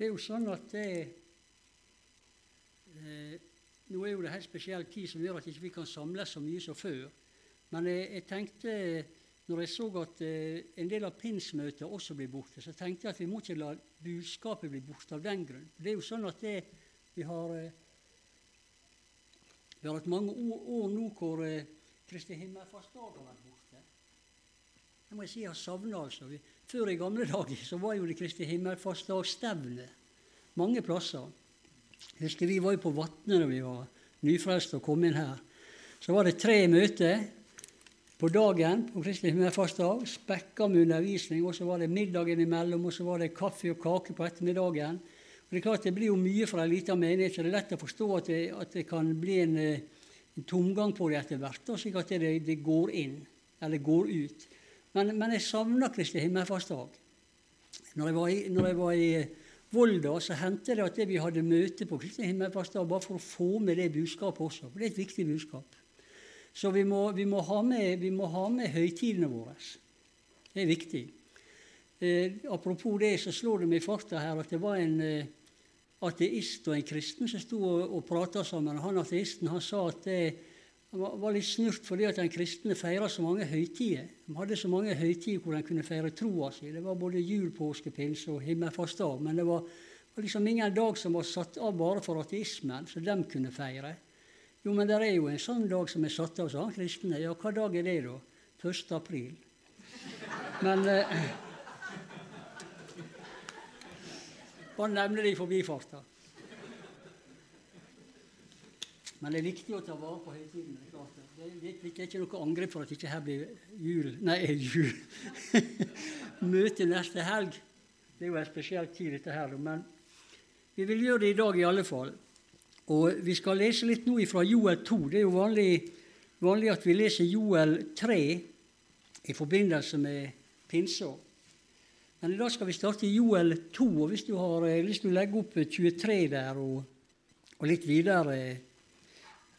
Det er jo sånn at det eh, Nå er jo det helt spesiell tid som gjør at ikke vi ikke kan samles så mye som før. Men jeg, jeg tenkte, når jeg så at eh, en del av pinsmøtet også blir borte, så tenkte jeg at vi må ikke la budskapet bli borte av den grunn. Det er jo sånn at det, vi har eh, vi har hatt mange år, år nå hvor eh, Kristi himmelfartsdag har vært borte. Det må jeg si jeg har savna, altså. Før i gamle dager så var jo det Kristi himmelfartsdag-stevne mange plasser. Jeg husker vi var jo på Vatne da vi var nyfrelste og kom inn her. Så var det tre møter på dagen på Kristi himmelfartsdag, spekka med undervisning, og så var det middagen imellom, og så var det kaffe og kake på ettermiddagen. Og Det er klart det blir jo mye for en lita menighet, så det er lett å forstå at det, at det kan bli en, eh, en, tomgang på det etter hvert, slik at det, det, går inn, eller går ut. Men, men jeg savner Kristi himmelfartsdag. Når jeg var i, når jeg var i Volda så hendte det at det vi hadde møte på Kristi himmelfartsdag, bare for å få med det budskapet også. For det er et viktig budskap. Så vi må, vi må, ha, med, vi må ha med høytidene våre. Det er viktig. Eh, apropos det, så slår det meg i farta her at det var en eh, ateist og en kristen som sto og, og prata sammen. Han ateisten han sa at det, han var litt snurt fordi at den kristne feira så mange høytider. De hadde så mange høytider hvor de kunne feire troa si. Det var både jul, påske, pinse og himmelfastdag. Men det var, var, liksom ingen dag som var satt av bare for ateismen, så de kunne feire. Jo, men det er jo en sånn dag som er satt av, sa han kristne. Ja, hva dag er det, da? 1. april. Men eh, Bare nevne det i forbifarta. Men det er viktig å ta vare på høytiden. Det, det, det, er ikke noe angrep for at ikke her blir jul Nei, jul Møte neste helg. Det er jo en spesiell tid, dette her. Men vi vil gjøre det i dag i alle fall. Og vi skal lese litt nå fra Joel 2. Det er jo vanlig, vanlig at vi leser Joel 3 i forbindelse med pinsa. Men i dag skal vi starte i Joel 2. og Hvis du har lyst til å legge opp 23 der og, og litt videre Eh,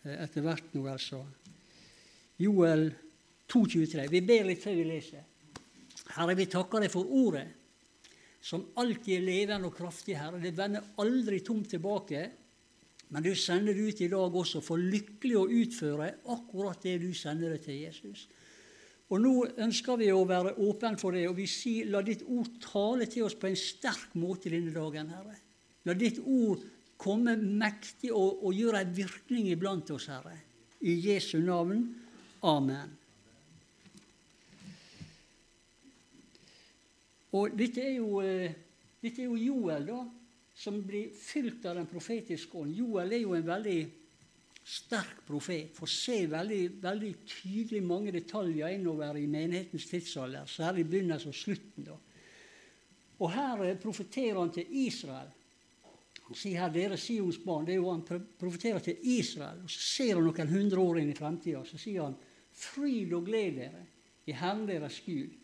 etter hvert nå, altså. Joel 2,23. Vi ber litt før vi leser. Herre, vi takker deg for ordet, som alltid er levende og kraftig, Herre. Det vender aldri tomt tilbake. Men du sender det ut i dag også for lykkelig å utføre akkurat det du sender det til Jesus. Og Nå ønsker vi å være åpne for det, og vi sier la ditt ord tale til oss på en sterk måte denne dagen, Herre. La ditt ord komme mektig og, og gjøre en virkning iblant oss, Herre. I Jesu navn. Amen. Og dette er jo, eh, dette er jo Joel, da, som blir fylt av den profetiske ånd. Joel er jo en veldig sterk profet, får se veldig, veldig tydelig mange detaljer innover i menighetens tidsalder, særlig begynnelsen og slutten. da. Og her eh, profeterer han til Israel. Sier her 'dere Sions barn'. Det er jo Han profeterer til Israel. og Så ser han noen hundre år inn i fremtida. Så sier han 'fryd og gled dere i Herren deres Gud'.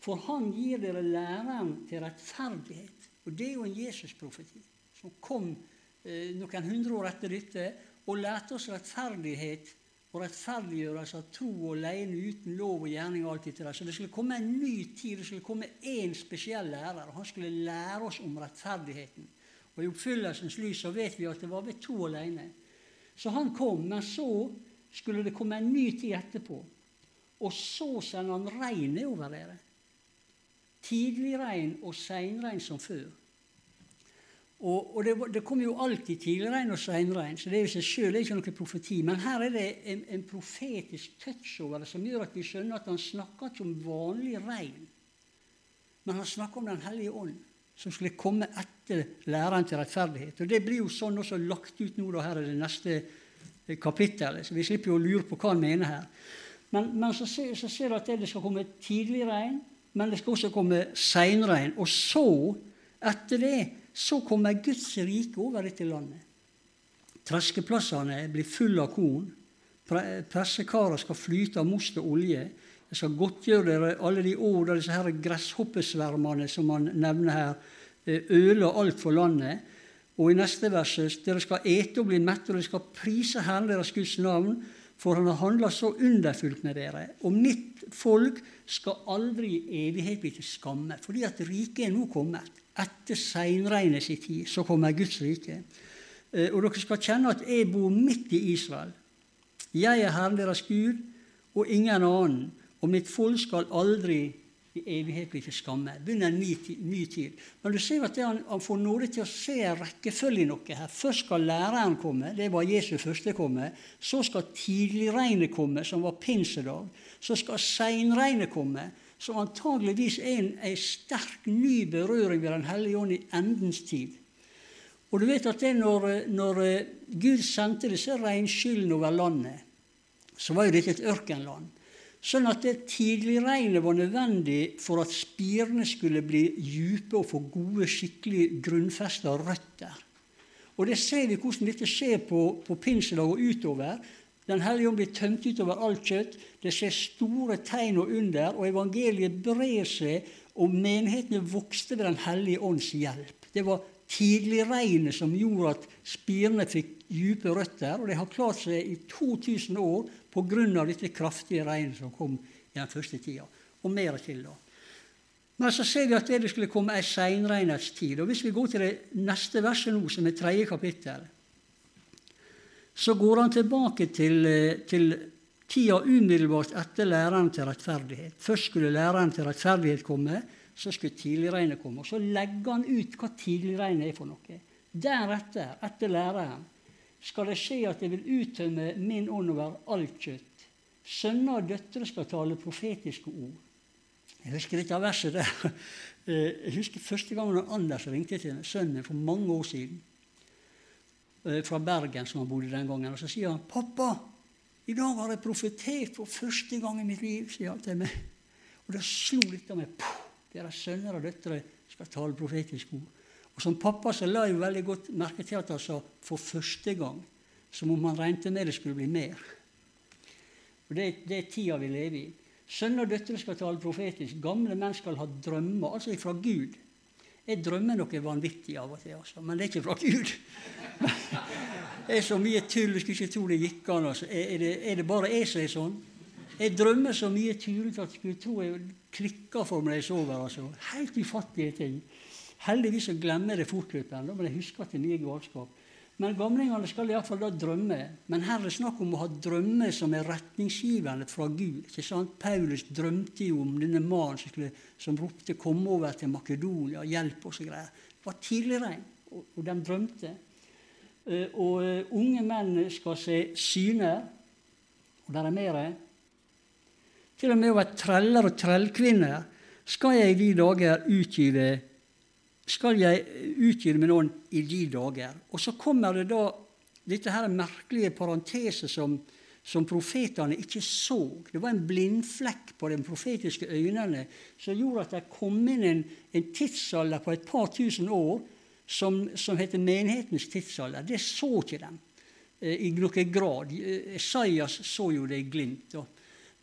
For Han gir dere læreren til rettferdighet. Og det er jo en Jesus-profeti som kom eh, noen hundre år etter dette og lærte oss rettferdighet og rettferdiggjørelse av tro og alene uten lov og gjerning. og alt dette der. Så det skulle komme en ny tid, det skulle komme én spesiell lærer. og Han skulle lære oss om rettferdigheten. Og I oppfyllelsens lys så vet vi at det var ved to alene. Så han kom, men så skulle det komme en ny tid etterpå. Og så sender han regnet over dere. Tidlig regn og seinregn som før. Og, og det, det, kommer jo alltid tidligregn og seinregn, så det er jo seg sjøl ikke noe profeti. Men her er det en, en, profetisk touch over det som gjør at vi skjønner at han snakker ikke om vanlig regn, men han snakker om Den hellige ånd som skulle komme etter læreren til rettferdighet. Og Det blir jo sånn også lagt ut nå da, her i det neste eh, kapittelet, så vi slipper jo å lure på hva han mener her. Men, men så, ser, så ser du at det skal komme tidlig regn, men det skal også komme seinregn. Og så, etter det, så kommer Guds rike over dette landet. Treskeplassene blir fulle av korn. Pressekarer skal flyte av most og olje. Jeg skal godtgjøre dere alle de ord da disse her gresshoppesvermene som han nevner her, øler alt for landet. Og i neste vers dere skal ete og bli mette, og dere skal prise Herren deres Guds navn, for han har handla så underfullt med dere. Og mitt folk skal aldri i evighet bli til skamme, fordi at riket er nå kommet. etter seinregnet sin tid, så kommer Guds rike. Eh, og dere skal kjenne at jeg bor midt i Israel. Jeg er Herren deres Gud og ingen annen, og mitt folk skal aldri i evighet bli til skamme. Begynner en ny, ny, tid. Men du ser at han, han, får nåde til å se rekkefølge i noe her. Først skal læreren komme, det var Jesu første komme. Så skal tidligregnet komme, som var pinsedag. Så skal seinregnet komme, som antageligvis er en sterk ny berøring ved Den hellige ånd i endens tid. Og du vet at det når, når eh, Gud sendte disse regnskyllene over landet, så var jo dette et ørkenland. Sånn at tidligregnet var nødvendig for at spirene skulle bli dype og få gode, skikkelig grunnfesta røtter. Og det ser vi hvordan dette skjer på, på pinsedag og utover. Den hellige ånd blir tømt utover alt kjøtt. Det skjer store tegn og under, og evangeliet brer seg, og menighetene vokste ved Den hellige ånds hjelp. Det var tidligregnet som gjorde at spirene fikk dype røtter, og det har klart seg i 2000 år pga. dette kraftige regnet som kom i den første tida. Og mer til, da. Men så ser vi at det skulle komme ei seinregnets tid. Og hvis vi går til det neste verset nå, som er tredje kapittel, så går han tilbake til, til tida umiddelbart etter læreren til rettferdighet. Først skulle læreren til rettferdighet komme, så skulle tidligregnet komme. Og så legger han ut hva tidligregnet er for noe. Deretter, etter læreren, skal det skje at jeg vil uttømme min ånd over alt kjøtt. Sønner og døtre skal tale profetiske ord. Jeg husker dette verset der. Jeg husker første gangen Anders ringte til sønnen for mange år siden. Eh, fra Bergen, som han bodde den gangen. Og så sier han 'Pappa, i dag har jeg profetert for første gang i mitt liv', sier han til meg. Og da slo av meg. Deres sønner og døtre skal tale profetisk ord. Og Som pappa så la jeg veldig godt merke til at han sa 'for første gang', som om han regnet med det skulle bli mer. Og Det, det er tida vi lever i. Sønner og døtre skal tale profetisk. Gamle menn skal ha drømmer, altså fra Gud. Jeg drømmer noe vanvittig av og til, altså, men det er ikke fra Gud. Det er så mye tull, du skulle ikke tro det gikk an. Altså. Er, det, er, det, bare jeg som er sånn? Jeg drømmer så mye tullete at jeg skulle tro jeg klikka for meg da jeg sover. Altså. Helt ufattelige ting. Heldigvis så glemmer jeg det fortløpende, men jeg husker at det er mye galskap. Men gamlingene skal iallfall da drømme. Men her er det snakk om å ha drømmer som er retningsgivende fra Gud. ikke sant? Paulus drømte jo om denne mannen som, som ropte 'Kom over til Makedonia, hjelp oss' og greier. Det var tidligere, og, og de drømte. Uh, og uh, unge menn skal se syner, og der er mer. Til og med over treller og trellkvinner skal jeg i de dager utgive skal jeg utgyte med noen i de dager. Og så kommer det da dette her merkelige parenteset som, som profetene ikke så. Det var en blindflekk på de profetiske øynene som gjorde at det kom inn en, en tidsalder på et par tusen år som, som heter menighetens tidsalder. Det så ikke dem eh, i noen grad. Esaias så jo det i glimt. Da.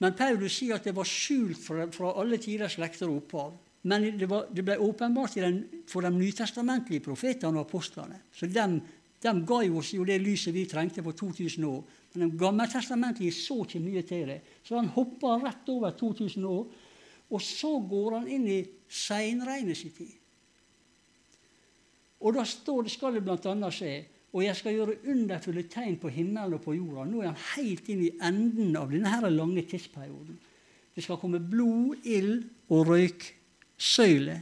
Men Paulus sier at det var skjult fra, fra alle tiders slekter og opphav. Men det, var, det ble åpenbart for de nytestamentlige profetene og apostlene. Så de, de ga oss jo det lyset vi trengte for 2000 år. Men de gammeltestamentlige så ikke mye til det. Så han hoppa rett over 2000 år. Og så går han inn i seinregnet sin tid. Og da står det, skal det bl.a. skje og jeg skal gjøre underfulle tegn på himmelen og på jorda. Nå er han helt inn i enden av denne lange tidsperioden. Det skal komme blod, ild og røyk søyle.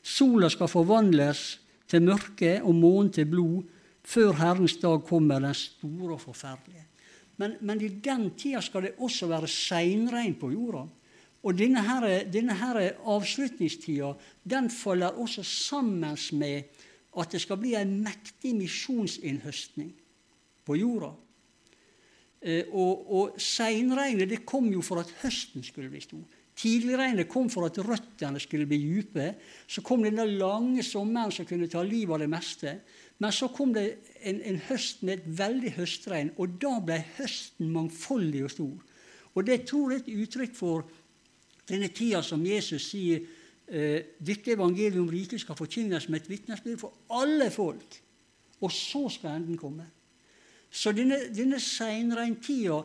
Sola skal forvandles til mørke og månen til blod før Herrens dag kommer, den store og forferdelige. Men, men i den tida skal det også være seinregn på jorda. Og denne, her, denne avslutningstida den faller også sammen med at det skal bli en mektig misjonsinnhøstning på jorda. Eh, og, og seinregnet det kom jo for at høsten skulle bli stor. Tidligregnet kom for at røttene skulle bli dype. Så kom denne lange sommeren som kunne ta livet av det meste. Men så kom det en, en høst med et veldig høstregn, og da ble høsten mangfoldig og stor. Og det tror jeg er et uttrykk for denne tida som Jesus sier dette evangeliet om riket skal forkynnes som et vitnesbyrd for alle folk. Og så skal enden komme. Så denne, denne seinreintida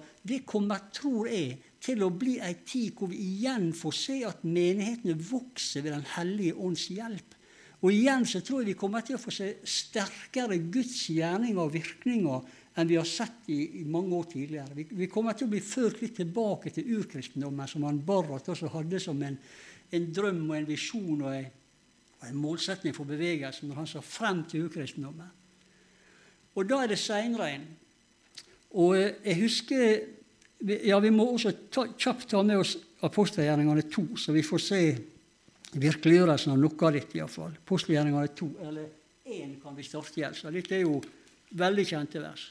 kommer, tror jeg, til å bli ei tid hvor vi igjen får se at menighetene vokser ved Den hellige ånds hjelp. Og igjen så tror jeg vi kommer til å få se sterkere Guds gjerninger og virkninger enn vi har sett i, i mange år tidligere. Vi, vi, kommer til å bli ført litt tilbake til urkristendommen, som han Barrat også hadde som en, en drøm og en visjon og og en, målsetning for bevegelsen når han sa frem til ukristendommen. Og da er det seinrein. Og eh, jeg husker ja, Vi må også ta, kjapt ta med oss apostelgjerningene to, så vi får se virkeliggjørelsen av noe av dette, iallfall. Apostelgjerningene to, eller én kan vi starte i. Så dette er jo veldig kjente vers.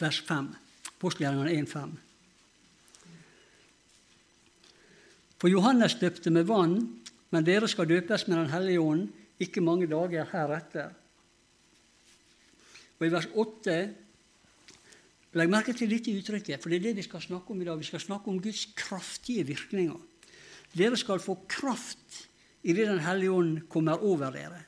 Vers 5. Apostelgjerningene 1,5. For Johannes døpte med vann, men dere skal døpes med Den hellige ånd ikke mange dager heretter. Og i vers 8 Legg merke til dette uttrykket, for det er det vi skal snakke om i dag. Vi skal snakke om Guds kraftige virkninger. Dere skal få kraft idet Den hellige ånd kommer over dere.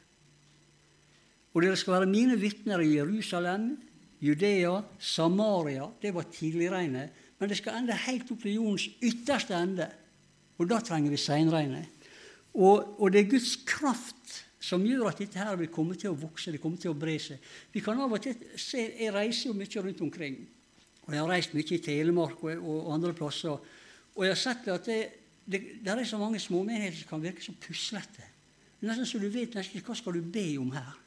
Og dere skal være mine vitner i Jerusalem, Judea, Samaria Det var tidligregnet. Men det skal ende helt opp til jordens ytterste ende. Og da trenger vi seinregnet. Og, og det er Guds kraft som gjør at dette her vil komme til å vokse, det kommer til å bre seg. Vi kan av og til se, Jeg reiser jo mye rundt omkring. Og jeg har reist mye i Telemark og, og andre plasser. Og jeg har sett at det, det, det er så mange småmenigheter som kan virke så puslete. Nesten så du vet nesten hva skal du be om her.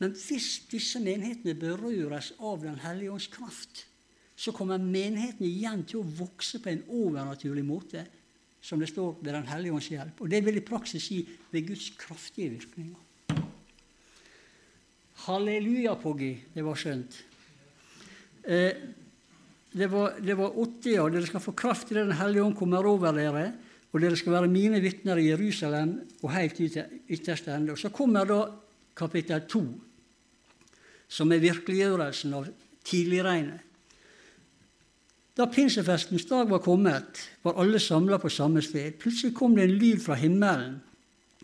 Men hvis disse menighetene berøres av Den hellige ånds kraft, så kommer menighetene igjen til å vokse på en overnaturlig måte som det står ved Den hellige ånds hjelp. Og det vil i praksis si ved Guds kraftige virkninger. Halleluja, Poggi. Det var skjønt. Eh, det var, det var åtte, ja. Dere skal få kraft i Den hellige ånd kommer over dere. Og dere skal være mine vitner i Jerusalem og helt til ytterste ende. Og så kommer da kapittel to, som er virkeliggjørelsen av tidligregnet. Da pinsefestens dag var kommet, var alle samla på samme sted. Plutselig kom det en lyd fra himmelen,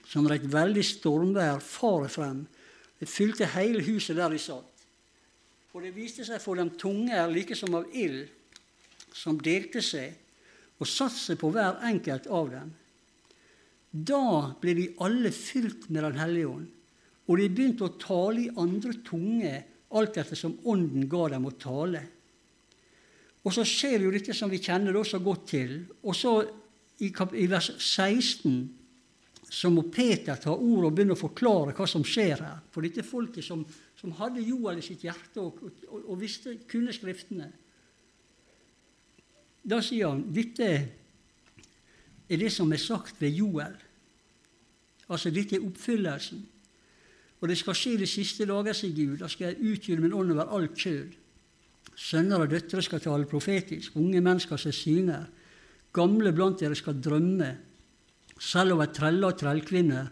som var et veldig stormvær farer frem. Det fylte hele huset der de satt. Og det viste seg for dem tunger like som av ild, som delte seg og satte seg på hver enkelt av dem. Da ble de alle fylt med Den hellige ånd, og de begynte å tale i andre tunger alt etter som Ånden ga dem å tale. Og så skjer jo dette som vi kjenner det også godt til. Og så i, i vers 16 så må Peter ta ordet og begynne å forklare hva som skjer her. For dette folket som, som hadde Joel i sitt hjerte og, og, og visste, kunne Skriftene. Da sier han dette er det som er sagt ved Joel. Altså dette er oppfyllelsen. Og det skal skje de siste dager, sier Gud. Da skal jeg utgyte min ånd over alt kjød. Sønner og døtre skal tale profetisk, unge menn skal se syner, gamle blant dere skal drømme. Selv over treller og trellkvinner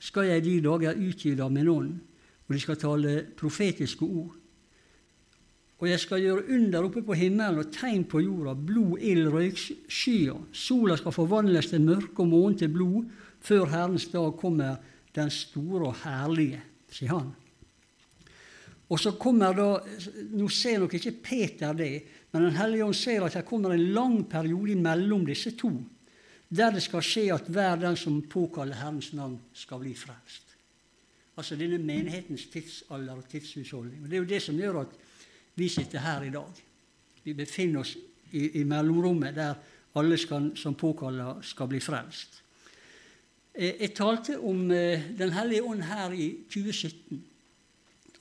skal jeg de dager utgyte av min ånd, og de skal tale profetiske ord. Og jeg skal gjøre under oppe på himmelen og tegn på jorda, blod, ild, røykskyer. Sola skal forvandles til mørke og månen til blod, før Herrens dag kommer den store og herlige, sier han. Og så kommer da, Nå ser nok ikke Peter det, men Den hellige ånd ser at det kommer en lang periode mellom disse to, der det skal skje at hver den som påkaller Herrens navn, skal bli frelst. Altså denne menighetens tidsalder og tidshusholdning. Og Det er jo det som gjør at vi sitter her i dag. Vi befinner oss i, i mellomrommet der alle skal, som påkaller, skal bli frelst. Jeg, jeg talte om uh, Den hellige ånd her i 2017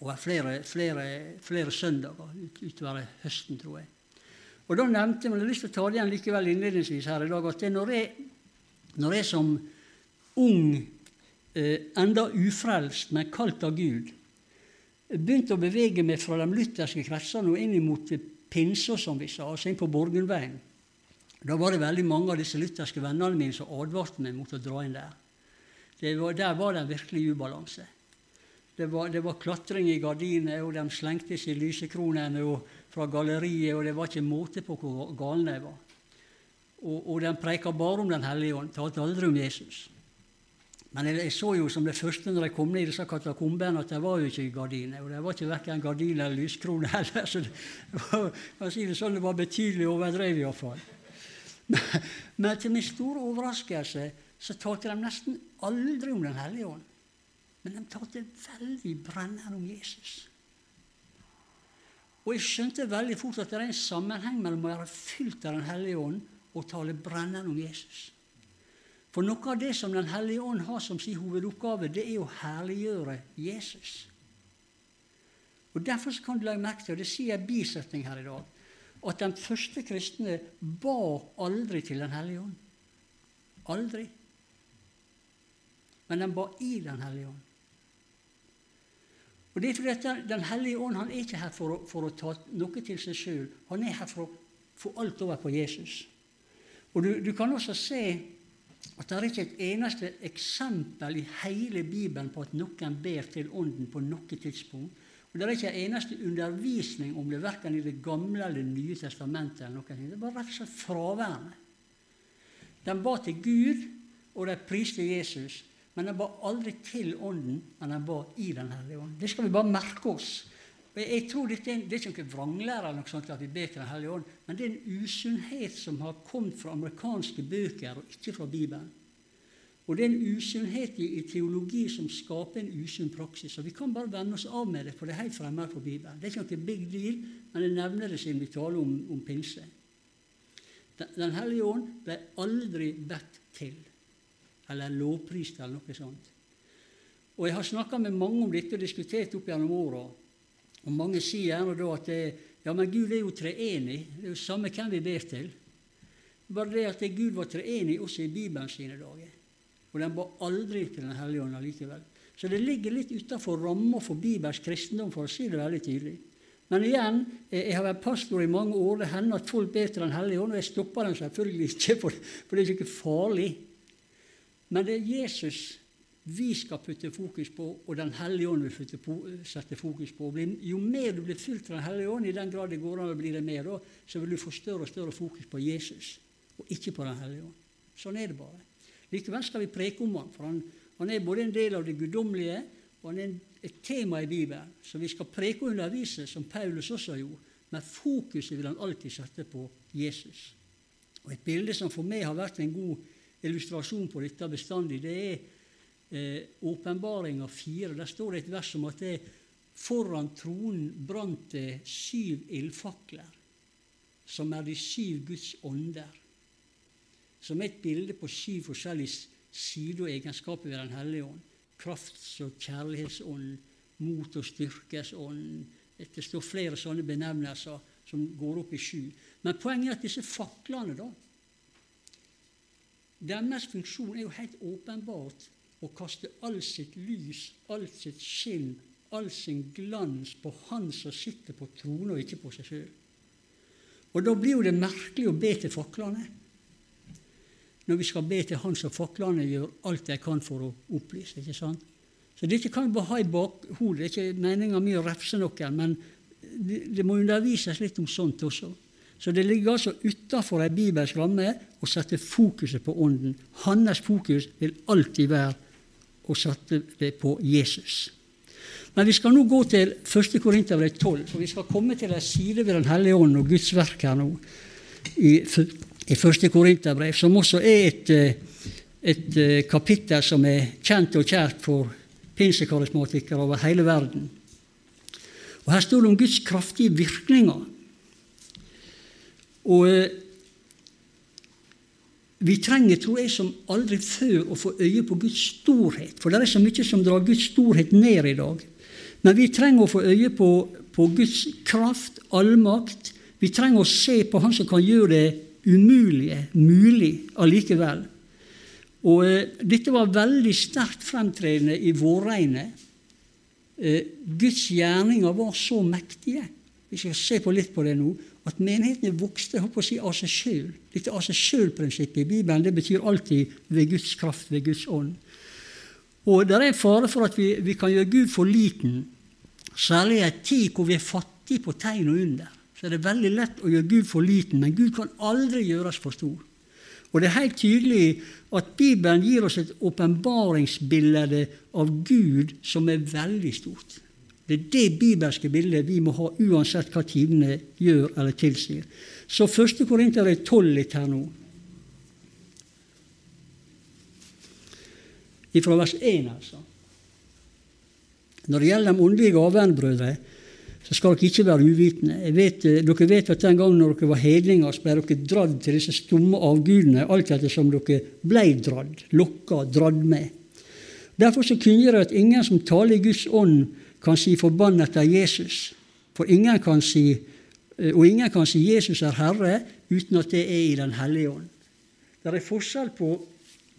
og flere, flere, flere søndager utover høsten, tror jeg. Og Da nevnte men jeg har lyst til å ta det igjen likevel innledningsvis her i dag, at når jeg, når jeg som ung, eh, enda ufrelst, men kalt av Gud, begynte å bevege meg fra de lutherske kretsene og inn mot pinser, som vi sa, altså inn på Borgundveien, da var det veldig mange av disse lutherske vennene mine som advarte meg mot å dra inn der. Var, der var det en virkelig ubalanse. Det var, det var, klatring i gardinene, og de slengte seg lysekronene fra galleriet, og det var ikke måte på hvor galne de var. Og, og de preika bare om Den hellige ånd, talte aldri om Jesus. Men jeg, jeg, så jo som det første når jeg kom ned i disse katakombene, at det var jo ikke gardiner. Og det var ikke verken gardiner eller lyskroner heller. Så det var, si det sånn, det var betydelig overdrevet iallfall. Men til min store overraskelse så talte de nesten aldri om Den hellige ånd. Men de talte veldig brennende om Jesus. Og jeg skjønte veldig fort at det er en sammenheng mellom å være fylt av Den hellige ånd og tale brennende om Jesus. For noe av det som Den hellige ånd har som sin hovedoppgave, det er å herliggjøre Jesus. Og Derfor kan du legge merke til, og det sier en bisetning her i dag, at de første kristne ba aldri til Den hellige ånd. Aldri. Men den var i Den hellige ånd. Og det er fordi Den hellige ånd han er ikke her for å, for å ta noe til seg sjøl. Han er her for å få alt over på Jesus. Og du, du kan også se at det er ikke et eneste eksempel i hele Bibelen på at noen ber til Ånden på noe tidspunkt. Og Det er ikke en eneste undervisning om det, verken i Det gamle eller Det nye testamentet. eller noe. Det bare rett og slett fraværende. De ba til Gud, og de priste Jesus. Men han ba aldri til Ånden, men han ba i Den hellige ånd. Det skal vi bare merke oss. Jeg tror Det er, ikke noe vranglære eller noe sånt at vi ber til Den hellige ånd, men det er en usunnhet som har kommet fra amerikanske bøker, og ikke fra Bibelen. Og det er en usunnhet i, teologi som skaper en usunn praksis. Og Vi kan bare vende oss av med det, for det er helt fremmed for Bibelen. Det er ikke noe big deal, men jeg nevner det siden vi taler om, om pinse. Den, den hellige ånd ble aldri bedt til, eller lovprist, eller noe sånt. Og Jeg har snakka med mange om dette og diskutert opp gjennom åra. Og mange sier gjerne da at det, ja, men Gud er jo treenig. Det er jo samme hvem vi ber til. Bare det at Gud var treenig også i Bibelen sine dager. Og den ba aldri til Den hellige ånd allikevel. Så det ligger litt utafor ramma for bibelsk kristendom, for å si det veldig tydelig. Men igjen, jeg har vært pastor i mange år. Det hender at folk ber til Den hellige ånd, og jeg stopper dem selvfølgelig ikke, for det er ikke farlig. Men det er Jesus vi skal putte fokus på, og Den hellige ånd vil på, sette fokus på. Jo mer du blir fylt av Den hellige ånd, i den grad det går an å bli det mer, så vil du få større og større fokus på Jesus, og ikke på Den hellige ånd. Sånn er det bare. Likevel skal vi preke om han, for han, han er både en del av det guddommelige og han er et tema i Bibelen. Så vi skal preke og undervise, som Paulus også gjort, men fokuset vil han alltid sette på Jesus. Og Et bilde som for meg har vært en god illustrasjon på dette bestandig, det er eh, åpenbaringa fire. Der står det et vers om at det foran tronen brant det syv ildfakler, som er de syv Guds ånder som et bilde på syv forskjellige sider og egenskaper ved Den hellige ånd. Krafts- og kjærlighetsånd, mot- og styrkesånd. Det står flere sånne benevnelser som går opp i sju. Men poenget er at disse faklene, da Deres funksjon er jo helt åpenbart å kaste all sitt lys, all sitt skinn, all sin glans på Han som sitter på tronen, og ikke på seg sjøl. Og da blir jo det merkelig å be til faklene når vi skal be til Han som faklene gjør alt de kan for å opplyse. ikke sant? Så dette kan vi bare ha i bakhodet. Det er ikke meninga mi å refse noen, men det, det, må undervises litt om sånt også. Så det ligger altså utafor ei bibelsk ramme å sette fokuset på Ånden. Hans fokus vil alltid være å sette det på Jesus. Men vi skal nå gå til 1. Korinterbrev 12, for vi skal komme til ei side ved Den hellige ånd og Guds verk her nå. I i første Korinterbrev, som også er et, eh, et, eh, kapittel som er kjent og kjært for pinsekarismatikere over hele verden. Og Her står det om Guds kraftige virkninger. Og eh, vi trenger, tror jeg, som aldri før å få øye på Guds storhet. For det er så mye som drar Guds storhet ned i dag. Men vi trenger å få øye på, på Guds kraft, allmakt. Vi trenger å se på Han som kan gjøre det umulige mulig allikevel. Og eh, Dette var veldig sterkt fremtredende i vårregnet. Eh, Guds gjerninger var så mektige, vi skal se på litt på det nå, at menighetene vokste å si, av seg sjøl. Dette av seg sjøl-prinsippet i Bibelen det betyr alltid ved Guds kraft, ved Guds ånd. Og Det er en fare for at vi, vi kan gjøre Gud for liten, særlig i en tid hvor vi er fattige på tegn og under så er det veldig lett å gjøre Gud for liten, men Gud kan aldri gjøres for stor. Og det er helt tydelig at Bibelen gir oss et åpenbaringsbilde av Gud som er veldig stort. Det er det bibelske bildet vi må ha uansett hva tidene gjør eller tilsier. Så 1. Korinter er 12 litt her nå. Ifra vers 1, altså. Når det gjelder de åndelige gavene, brødre, så skal dere ikke være uvitende. Vet, eh, dere vet at den gangen når dere var hedninger, ble dere dradd til disse stumme avgudene, alt etter som dere ble dradd, lokka, dradd med. Derfor så kunngjør jeg at ingen som taler i Guds ånd, kan si 'forbannet er Jesus'. For ingen kan si, eh, og ingen kan si 'Jesus er Herre' uten at det er i Den hellige ånd. Det er forskjell på,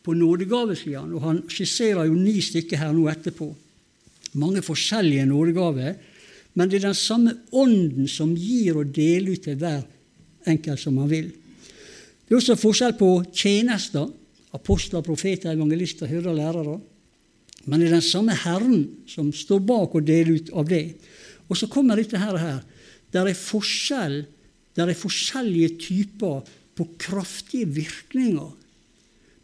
på nådegavesida, og han skisserer jo ni stykker her nå etterpå. Mange forskjellige nådegaver men det er den samme ånden som gir og deler ut til hver enkelt som han vil. Det er også forskjell på tjenester, apostler, profeter, evangelister, hyrder lærere. Men det er den samme Herren som står bak og deler ut av det. Og så kommer dette her. her. Det er forskjell, der er forskjellige typer på kraftige virkninger.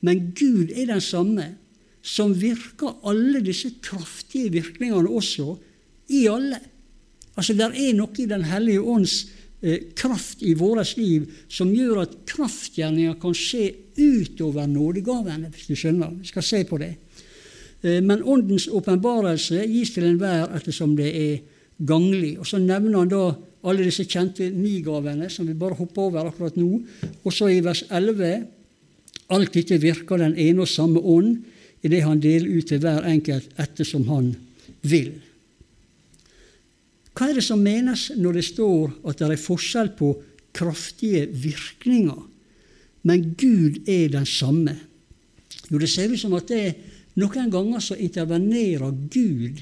Men Gud er den samme som virker alle disse kraftige virkningene også i alle. Altså, Det er noe i Den hellige ånds eh, kraft i vårt liv som gjør at kraftgjerninger kan skje utover nådegavene, hvis du skjønner. Vi skal se på det. Eh, men Åndens åpenbarelse gis til enhver ettersom det er ganglig. Og Så nevner han da alle disse kjente nigavene, som vi bare hopper over akkurat nå. Og så i vers 11 alt dette virker den ene og samme ånd i det han deler ut til hver enkelt ettersom han vil. Hva er det som menes når det står at det er forskjell på kraftige virkninger, men Gud er den samme? Jo, det ser ut som at det noen ganger så intervenerer Gud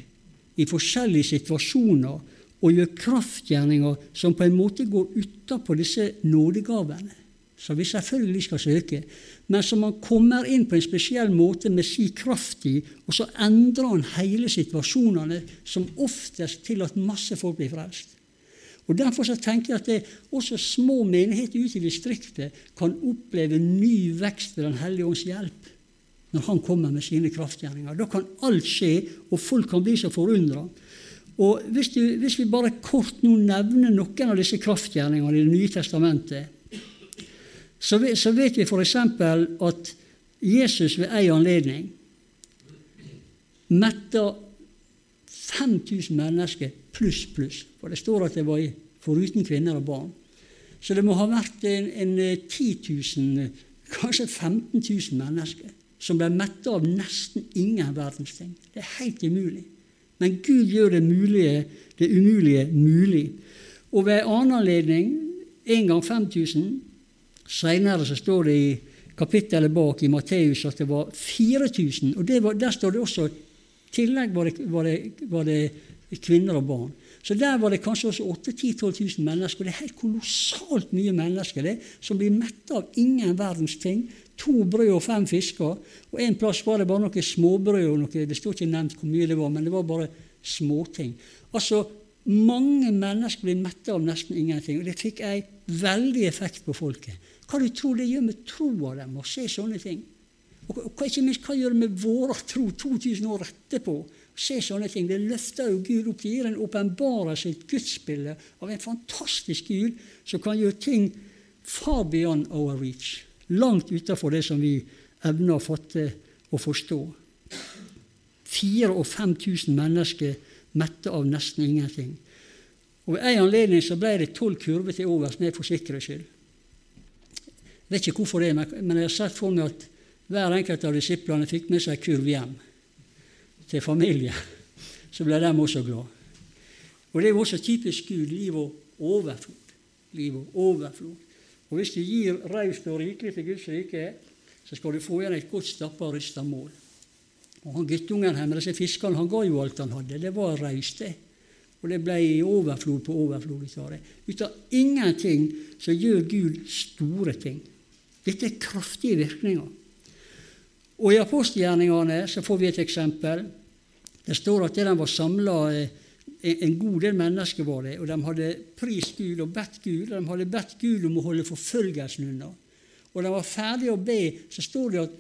i forskjellige situasjoner og gjør kraftgjerninger som på en måte går utapå disse nådegavene, som vi selvfølgelig skal søke men som han kommer inn på en spesiell måte med si kraft i, og så endrer han hele situasjonene, som oftest til at masse folk blir frelst. Og Derfor så tenker jeg at det, også små menigheter ute i distriktet kan oppleve ny vekst ved Den hellige ånds hjelp når han kommer med sine kraftgjerninger. Da kan alt skje, og folk kan bli så forundra. Og hvis, hvis, vi bare kort nå nevner noen av disse kraftgjerningene i Det nye testamentet, så, så vet vi f.eks. at Jesus ved ei anledning metta 5000 mennesker pluss, pluss. For det står at det var foruten kvinner og barn. Så det må ha vært en, en 10 000, kanskje 15 000 mennesker som ble mette av nesten ingen verdens ting. Det er helt umulig. Men Gud gjør det, mulige, det umulige mulig. Og ved en annen anledning, en gang 5000, Seinere så står det i kapittelet bak i Matteus at det var 4000. Og var, der står det også i tillegg var det, var, det, var det, kvinner og barn. Så der var det kanskje også 8 10 12 000 mennesker. Det er helt kolossalt mye mennesker det, som blir mette av ingen verdens ting. To brød og fem fisker. Og en plass var det bare noe småbrød. og noe, Det sto ikke nevnt hvor mye det var, men det var bare småting. Altså, Mange mennesker blir mette av nesten ingenting. Og det fikk en veldig effekt på folket. Hva du tror det gjør med troa dem å se sånne ting? Og ikke minst, hva gjør det med vår tro 2000 år etterpå? Se sånne ting. Det løfter jo Gud opp. Det gir en åpenbarelse, et gudsbilde av en fantastisk Gud som kan gjøre ting far beyond our reach. Langt utenfor det som vi evner å fatte og forstå. 4000 og 5000 mennesker mette av nesten ingenting. Og Ved en anledning så ble det tolv kurver til overs med for sikkerhets skyld. Jeg vet ikke hvorfor det, men jeg har sett for meg at hver enkelt av disiplene fikk med seg kurv hjem til familie. Så ble de også glad. Og Det er jo også typisk Gud. Liv og overflod. Og overflod. Og Hvis du gir raust og rikelig til Guds rike, så skal du få igjen et godt stappa og rista mål. Og han Guttungen her med disse fiskene han ga jo alt han hadde. Det var raust, det. Og det ble overflod på overflod. Ut av ingenting så gjør Gud store ting. Dette er kraftige virkninger. Og I apostelgjerningene så får vi et eksempel. Det står at det de var samla eh, en god del mennesker var det, og de hadde prist Gud og bedt Gud. og De hadde bedt Gud om å holde forfølgelsen unna. Og de var ferdige å be, så står det at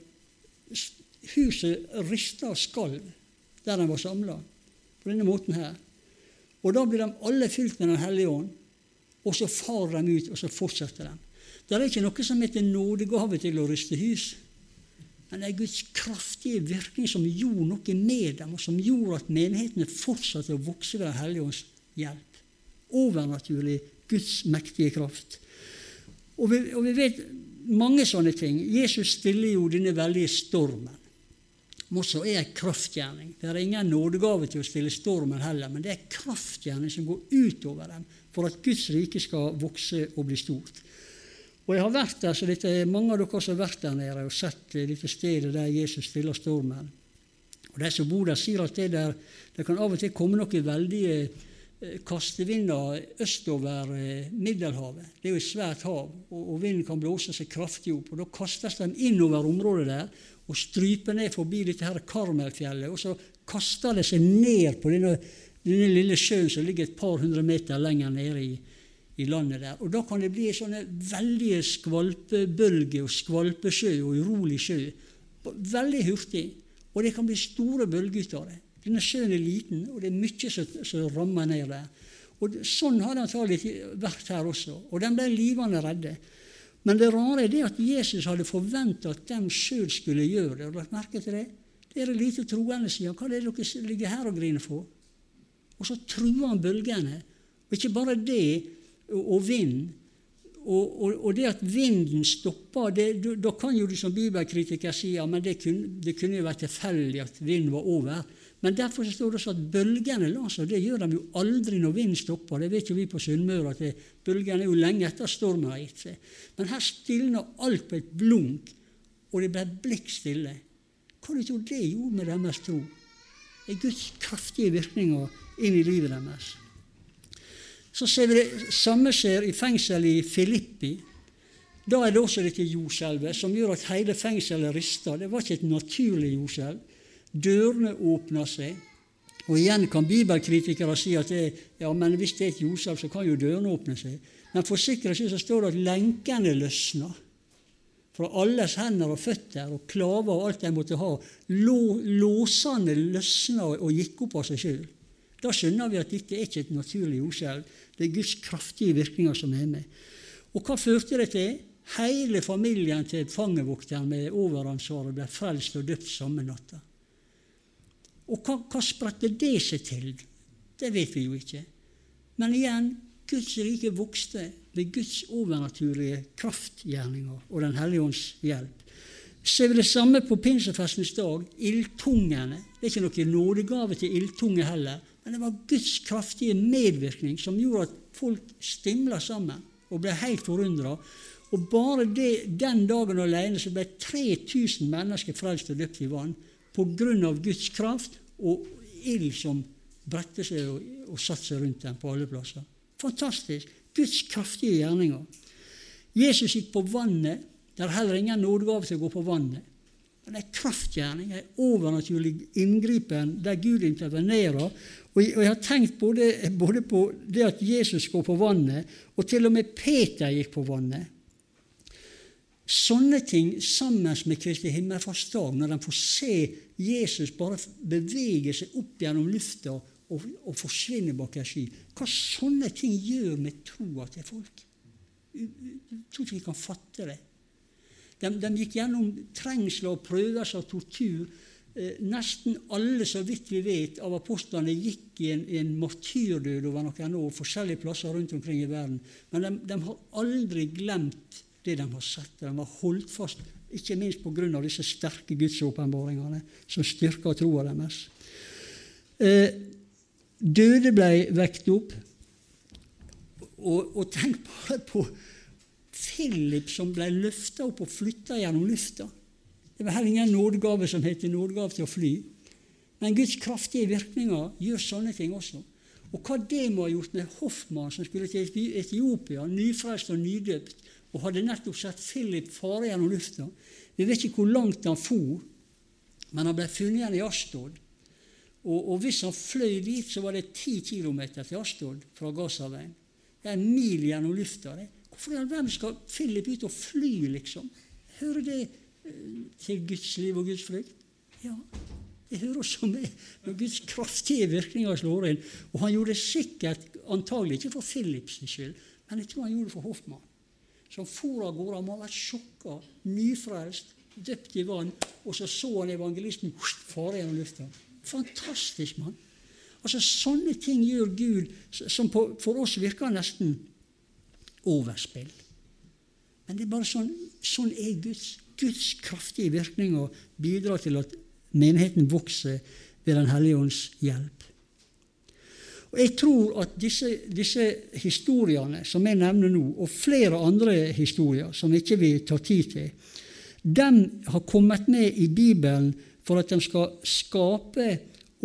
huset rista og skalv der de var samla. På denne måten her. Og da blir de alle fylt med Den hellige ånd, og så farer de ut, og så fortsetter de. Det er ikke noe som heter nådegave til å riste hus. Men det er Guds kraftige virkning som gjorde noe med dem, og som gjorde at menighetene fortsatte å vokse ved Den hellige ånds hjelp. Overnaturlig Guds mektige kraft. Og vi, og vi, vet mange sånne ting. Jesus stiller jo denne veldige stormen, som også er en kraftgjerning. Det er ingen nådegave til å stille stormen heller, men det er kraftgjerning som går utover dem for at Guds rike skal vokse og bli stort. Og jeg har vært der, så dette mange av dere som har vært der nede og sett dette stedet der Jesus stiller stormen. Og De som bor der, sier at det, der, det kan av og til komme noen veldige eh, kastevinder østover eh, Middelhavet. Det er jo et svært hav, og, vinden kan blåse seg kraftig opp. og Da kastes de innover området der og stryper ned forbi dette her Karmelfjellet. Og så kaster de seg ned på denne, denne lille sjøen som ligger et par hundre meter lenger nede i, i landet der. Og Da kan det bli sånne veldige skvalpebølger og skvalpesjø og urolig sjø. Veldig hurtig. Og det kan bli store bølger ut av det. Denne sjøen er liten, og det er mye som, rammer ned der. Og Sånn har det antakelig vært her også. Og den ble livende redde. Men det rare er det at Jesus hadde forventa at de sjøl skulle gjøre det. Har du lagt merke til det? Dere lite troende, sier Hva er det dere ligger her og griner for? Og så truer han bølgene. Og ikke bare det, og vind. Og, og, og, det at vinden stopper, da kan jo du som bibelkritiker si ja, men det kunne, det kunne jo vært tilfeldig at vinden var over. Men derfor står det også at bølgene seg. Det gjør de jo aldri når vinden stopper. Det vet jo vi på Sunnmøre, at det, bølgene er jo lenge etter stormen har gitt seg. Men her stilner alt på et blunk, og det ble blikk stille. Hva du tror det gjorde med deres tro? Det er Guds kraftige virkninger inn i livet deres. Så ser vi det samme skjer i fengselet i Filippi. Da er det også dette jordskjelvet som gjør at hele fengselet rister. Det var ikke et naturlig jordskjelv. Dørene åpner seg. Og igjen kan bibelkritikere si at det, ja, men hvis det er et jordskjelv, så kan jo dørene åpne seg. Men for sikkerhets skyld står det at lenkene løsner fra alles hender og føtter og klaver og alt de måtte ha. Låsene løsna og gikk opp av seg sjøl. Da skjønner vi at dette er ikke et naturlig jordskjelv. Det er Guds kraftige virkninger som er med. Og hva førte det til? Hele familien til fangevokteren med overansvaret ble frelst og døpt samme natta. Og hva, hva spredte det seg til? Det vet vi jo ikke. Men igjen, Guds rike vokste ved Guds overnaturlige kraftgjerninger og Den hellige ånds hjelp. Ser vi det samme på pinsefestens dag? Ildtungene. Det er ikke noen nådegave til ildtunge heller. Men det var Guds kraftige medvirkning som gjorde at folk stimla sammen og ble helt forundra. Og bare det, den dagen alene så ble 3000 mennesker frelst og døpt i vann av Guds kraft og ild som bredte seg og, og satte seg rundt dem på alle plasser. Fantastisk. Guds kraftige gjerninger. Jesus gikk på vannet. Det er heller ingen nådegave til å gå på vannet. Men er kraftgjerning, en overnaturlig inngripen der Gud intervenerer og jeg, og jeg har tenkt både, både, på det at Jesus går på vannet, og til og med Peter gikk på vannet. Sånne ting sammen med Kristi himmelfartsdag, når de får se Jesus bare bevege seg opp gjennom lufta og, og forsvinne bak ei sky Hva sånne ting gjør med troa til folk. Jeg tror ikke vi kan fatte det. De, de gikk gjennom trengsler og prøvelser og tortur Eh, nesten alle, så vidt vi vet, av apostlene gikk i en, en martyrdød over noen år forskjellige plasser rundt omkring i verden. Men de, de, har aldri glemt det de har sett. De har holdt fast, ikke minst pga. disse sterke gudsåpenbaringene som styrker troa deres. Eh, døde ble vekt opp. Og, og tenk bare på Philip som ble løfta opp og flytta gjennom lufta. Det var heller ingen nådegave som heter nådegave til å fly. Men Guds kraftige virkninger gjør sånne ting også. Og hva det må ha gjort med Hoffmann, som skulle til Etiopia, nyfrelst og nydøpt, og hadde nettopp sett Philip fare gjennom lufta Vi vet ikke hvor langt han for, men han ble funnet igjen i Astod. Og, og, hvis han fløy dit, så var det ti kilometer til Astod fra Gazaveien. Det er en mil gjennom lufta. Det. Hvorfor i skal Philip ut og fly, liksom? Hører det til Guds liv og Guds frykt? Ja, det hører også med når Guds kraftige virkninger slår inn. Og han gjorde det sikkert, antagelig ikke for Philips skyld, men jeg tror han gjorde det for Hoffmann. Som for av gårde. Han må ha vært sjokka, nyfrelst, døpt i vann, og så så han evangelisten fare gjennom lufta. Fantastisk mann. Altså Sånne ting gjør Gud som på, for oss virker nesten overspill. Men det er bare sånn, sånn er Guds. Guds kraftige virkninger bidrar til at menigheten vokser ved Den hellige ånds hjelp. Og Jeg tror at disse, disse, historiene som jeg nevner nå, og flere andre historier som ikke vi tar tid til, de har kommet med i Bibelen for at de skal skape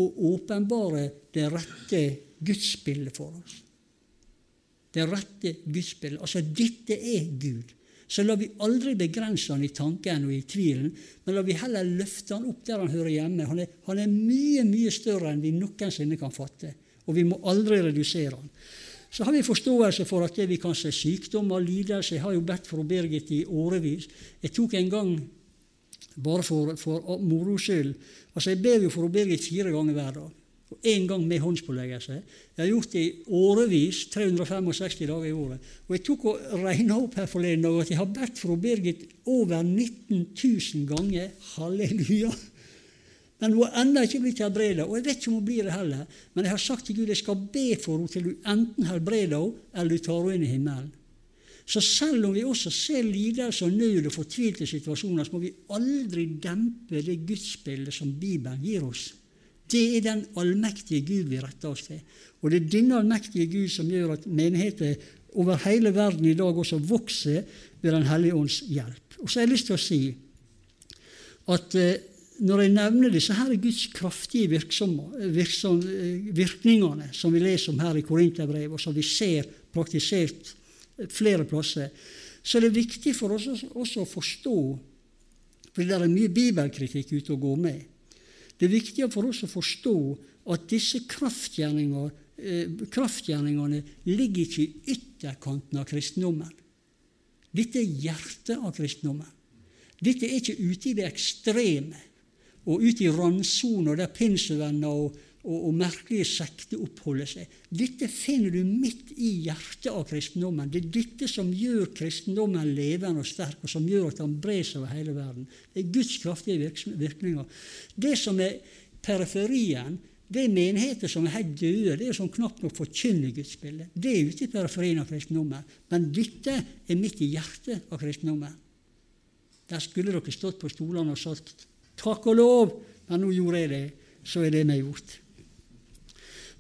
og åpenbare det rette gudsbildet for oss. Det rette gudsbildet. Altså, dette er Gud. Så lar vi aldri begrense han i tanken og i tvilen, men lar vi heller løfte han opp der han hører hjemme. Han er, han er mye, mye større enn vi noensinne kan fatte og vi må aldri redusere han. Så har vi forståelse for at det vi kan se sykdom og lidelse Jeg har jo bedt for Birgit i årevis. Jeg tok en gang, bare for, for moro skyld altså Jeg ber jo for Birgit fire ganger hver dag. Og én gang med håndspåleggelse. Jeg har gjort det i årevis, 365 dager i året. Og jeg tok og regna opp her forleden dag at jeg har bedt for Birgit over 19 000 ganger. Halleluja! Men hun har ennå ikke blitt helbreda, og jeg vet ikke om hun blir det heller. Men jeg har sagt til Gud jeg skal be for henne til du enten helbreder henne, eller du tar henne inn i himmelen. Så selv om vi også ser lidelse og nød og fortvilte situasjoner, så må vi aldri dempe det gudsbildet som Bibelen gir oss. Det er den allmektige Gud vi retter oss til. Og det er denne allmektige Gud som gjør at menigheter over hele verden i dag også vokser ved Den hellige ånds hjelp. Og så har jeg lyst til å si at eh, når jeg nevner disse her Guds kraftige virksom, virkningene som vi leser om her i Korinterbrevet, og som vi ser praktisert flere plasser, så er det viktig for oss også å forstå For det er mye bibelkritikk ute og går med. Det er viktig for oss å forstå at disse kraftgjerningene, eh, kraftgjerningene ligger ikke i ytterkanten av kristendommen. Dette er hjertet av kristendommen. Dette er ikke ute i det ekstreme og ute i randsona der pinsevenner og, og, og, merkelige sekter oppholder seg. Dette finner du midt i hjertet av kristendommen. Det er dette som gjør kristendommen levende og sterk, og som gjør at den brer seg over hele verden. Det er Guds kraftige virkninger. Det som er periferien, det er menigheter som er helt døde. Det er som knapt nok forkynner gudsbildet. Det er ute i periferien av kristendommen. Men dette er midt i hjertet av kristendommen. Der skulle dere stått på stolene og sagt Takk og lov! Men nå gjorde jeg det, så er det meg gjort.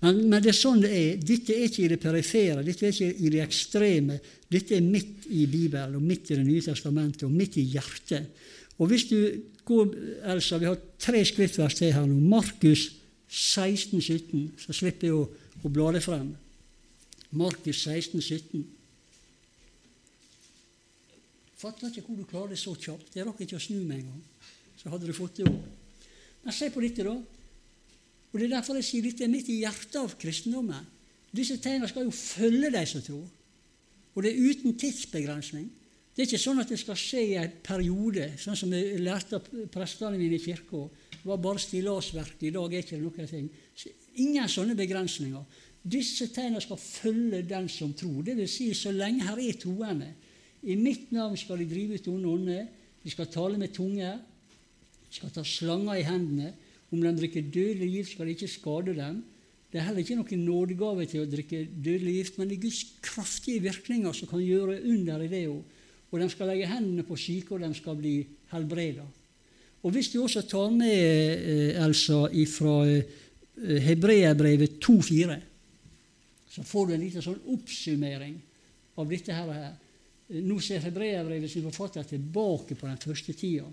Men, men, det er sånn det er. Dette er ikke i det perifere, dette er ikke i det ekstreme. Dette er midt i Bibelen, og midt i Det nye testamentet, og midt i hjertet. Og hvis du går, Elsa, Vi har tre skriftvers til her nå. Markus 16, 17. Så slipper jeg å, å bla det frem. Markus 16, 17. Fatter ikke hvor du klarer det så kjapt. Jeg rakk ikke å snu meg engang så hadde du fått det opp. Men se på dette, da. Og Det er derfor jeg sier dette er midt i hjertet av kristendommen. Disse tegnene skal jo følge de som tror. Og det er uten tidsbegrensning. Det er ikke sånn at det skal skje i en periode, sånn som jeg lærte av prestene mine i kirka. Det var bare stillasverk. I dag er ikke det noen ting. Ingen sånne begrensninger. Disse tegnene skal følge den som tror. Det vil si, så lenge her er troende. I mitt navn skal de drive ut onde ånder. De skal tale med tunger skal ta slanger i hendene. Om de drikker dødelig gift, skal det ikke skade dem. Det er heller ikke noen nådegave til å drikke dødelig gift, men det er Guds kraftige virkninger som kan gjøre under i det òg. Og de skal legge hendene på syke, og de skal bli helbreda. Og hvis du også tar med, eh, Elsa, fra Hebreabrevet 2,4, så får du en liten sånn oppsummering av dette her. Nå ser Hebreabrevet sin forfatter tilbake på den første tida.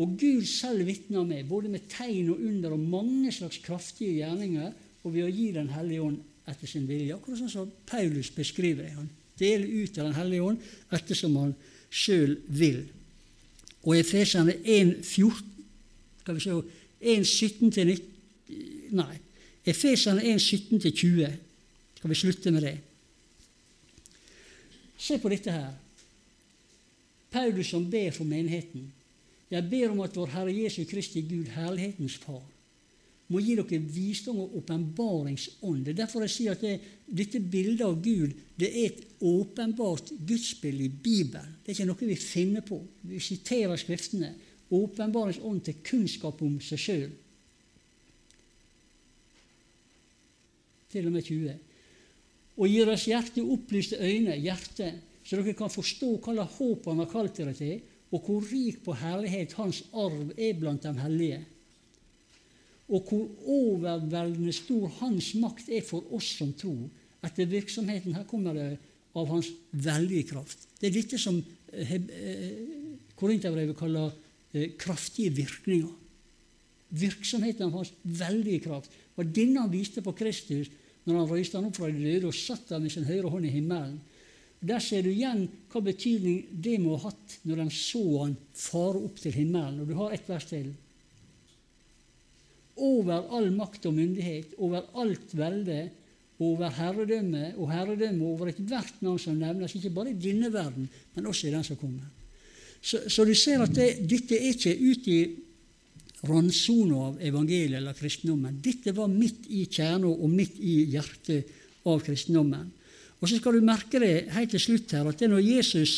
Og Gud selv vitner med, både med tegn og under og mange slags kraftige gjerninger, og ved å gi Den hellige ånd etter sin vilje. Akkurat sånn som Paulus beskriver det. Han deler ut av Den hellige ånd ettersom han sjøl vil. Og Efeserne 1,14 Skal vi se 1,17 til 19 Nei. Efeserne 1,17 til 20. Skal vi slutte med det? Se på dette her. Paulus som ber for menigheten. Jeg ber om at vår Herre Jesu Kristi Gud, herlighetens Far, må gi dere visdom og åpenbaringsånd. Det er derfor jeg sier at det, dette bildet av Gud det er et åpenbart gudsbilde i Bibelen. Det er ikke noe vi finner på. Vi siterer Skriftene. åpenbaringsånd til kunnskap om seg sjøl. Til og med 20. Og gir deres hjerte opplyste øyne, hjerte, så dere kan forstå hva slags håp han har kalt dere til, og hvor rik på herlighet hans arv er blant de hellige. Og hvor overveldende stor hans makt er for oss som tror. Etter virksomheten her kommer det av hans veldige kraft. Det er dette som eh, eh, Korinterbrevet kaller eh, kraftige virkninger. Virksomheten av hans veldige kraft var denne han viste på Kristus når han røyste han opp fra de døde og satt der med sin høyre hånd i himmelen. Der ser du igjen hva betydning det må ha hatt når de så han fare opp til himmelen. Og du har ett vers til. Over all makt og myndighet, over alt velde, over herredømme og herredømme over ethvert navn som nevnes, ikke bare i denne verden, men også i den som kommer. Så, så du ser at det, dette er ikke ute i randsona av evangeliet eller kristendommen. Dette var midt i kjerna og midt i hjertet av kristendommen. Og så skal du merke det helt til slutt her, at det er når Jesus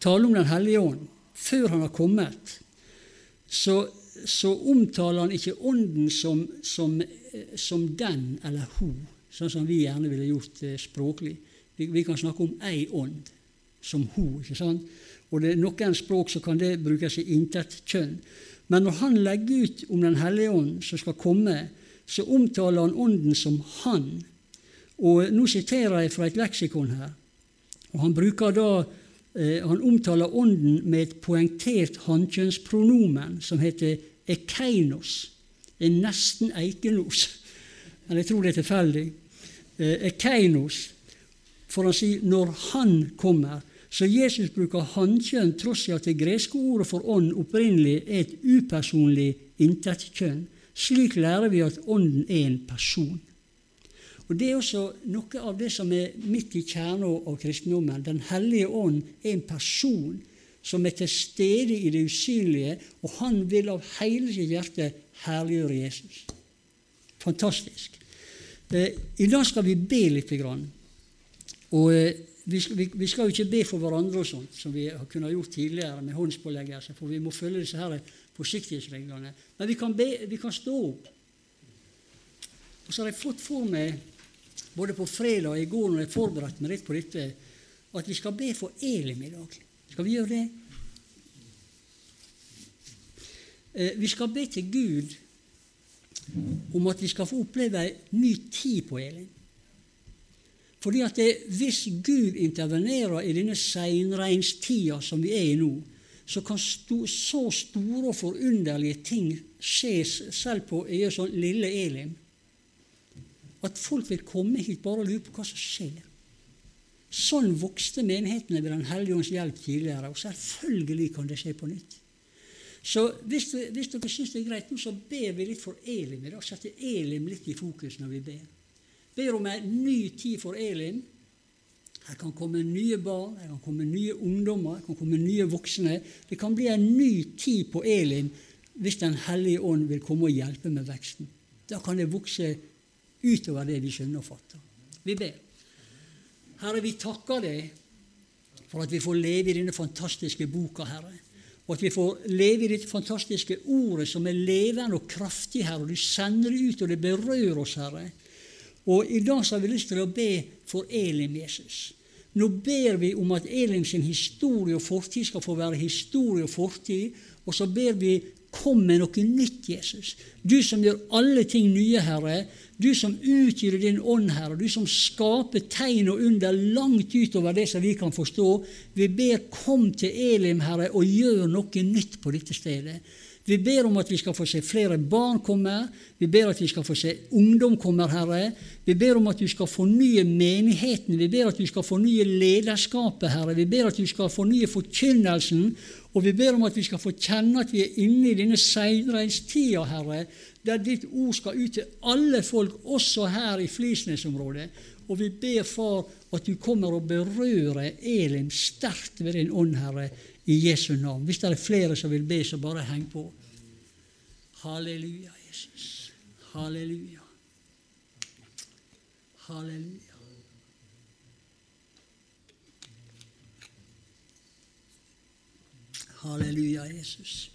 taler om Den hellige ånd, før han har kommet, så, så omtaler han ikke Ånden som, som, som, den eller hun, sånn som vi gjerne ville gjort eh, språklig. Vi, vi, kan snakke om ei ånd som hun. ikke sant? Og det er noen språk så kan det brukes i intet kjønn. Men når han legger ut om Den hellige ånd som skal komme, så omtaler han Ånden som Han. Og Nå siterer jeg fra et leksikon her. og Han bruker da, eh, han omtaler Ånden med et poengtert hannkjønnspronomen som heter ekeinos. En nesten eikenos. Men jeg tror det er tilfeldig. Eh, ekeinos. For han sier 'når Han kommer'. Så Jesus bruker hannkjønn tross i at det greske ordet for ånd opprinnelig er et upersonlig intetkjønn. Slik lærer vi at Ånden er en person. Og Det er også noe av det som er midt i kjernen av kristendommen. Den hellige ånd er en person som er til stede i det usynlige, og han vil av hele sitt hjerte herliggjøre Jesus. Fantastisk. Eh, I dag skal vi be litt. Og eh, vi skal, jo ikke be for hverandre, og sånt, som vi har kunnet gjort tidligere med håndspåleggelse, for vi må følge disse her forsiktighetsreglene. Men vi kan, be, vi kan stå opp. Og så har jeg fått for meg både på fredag og i går når jeg forberedte meg litt på dette, at vi skal be for Elim i dag. Skal vi gjøre det? Eh, vi skal be til Gud om at vi skal få oppleve ei ny tid på Elim. Fordi at det, Hvis Gud intervenerer i denne seinreinstida som vi er i nå, så kan sto, så store og forunderlige ting skje selv på sånn lille Elim at folk vil komme hit bare og lure på hva som skjer. Sånn vokste menighetene ved Den hellige ånds hjelp tidligere, og selvfølgelig kan det skje på nytt. Så hvis, hvis dere syns det er greit, så ber vi litt for Elim i dag. Setter Elim litt i fokus når vi ber. Ber om en ny tid for Elim. Her kan komme nye barn, her kan komme nye ungdommer, her kan komme nye voksne. Det kan bli en ny tid på Elim hvis Den hellige ånd vil komme og hjelpe med veksten. Da kan det vokse utover det vi skjønner og fatter. Vi ber. Herre, vi takker deg for at vi får leve i denne fantastiske boka, Herre. Og at vi får leve i dette fantastiske ordet som er levende og kraftig, Herre. Og du sender det ut, og det berører oss, Herre. Og i dag så har vi lyst til å be for Elim Jesus. Nå ber vi om at Elim sin historie og fortid skal få være historie og fortid. Og så ber vi kom med noe nytt, Jesus. Du som gjør alle ting nye, Herre. Du som utgyter din ånd, Herre, du som skaper tegn og under langt utover det som vi kan forstå. Vi ber, kom til Elim, Herre, og gjør noe nytt på dette stedet. Vi ber om at vi skal få se flere barn komme. Vi ber at vi skal få se ungdom komme, Herre. Vi ber om at du skal fornye menigheten. Vi ber at du skal fornye lederskapet, Herre. Vi ber at du skal fornye forkynnelsen. Og vi ber om at vi skal få kjenne at vi er inne i denne seilreistida, Herre, der ditt ord skal ut til alle folk, også her i Flisnes-området. Og vi ber, Far, at du kommer og berører Elim sterkt ved din ånd, Herre, i Jesu navn. Hvis det er flere som vil be, så bare heng på. Halleluja, Jesus. Halleluja. Halleluja. Halleluja, Jesus.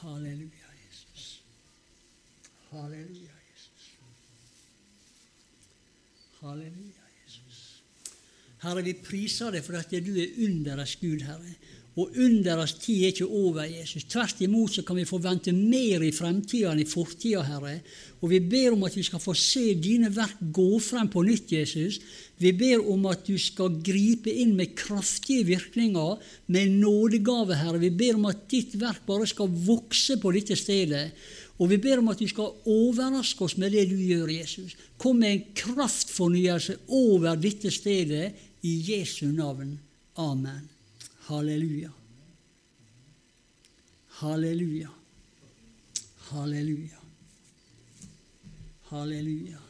Halleluja, Jesus. Halleluja, Jesus. Halleluja, Jesus. Herre, vi priser deg for at du er underets Gud, Herre. Og underets tid er ikke over, Jesus. Tvert imot så kan vi forvente mer i fremtida enn i fortida, Herre. Og vi ber om at vi skal få se dine verk gå frem på nytt, Jesus. Vi ber om at du skal gripe inn med kraftige virkninger, med nådegave, Herre. Vi ber om at ditt verk bare skal vokse på dette stedet. Og vi ber om at du skal overraske oss med det du gjør, Jesus. Kom med en kraftfornyelse over dette stedet i Jesu navn. Amen. Halleluja. Halleluja. Halleluja. Halleluja.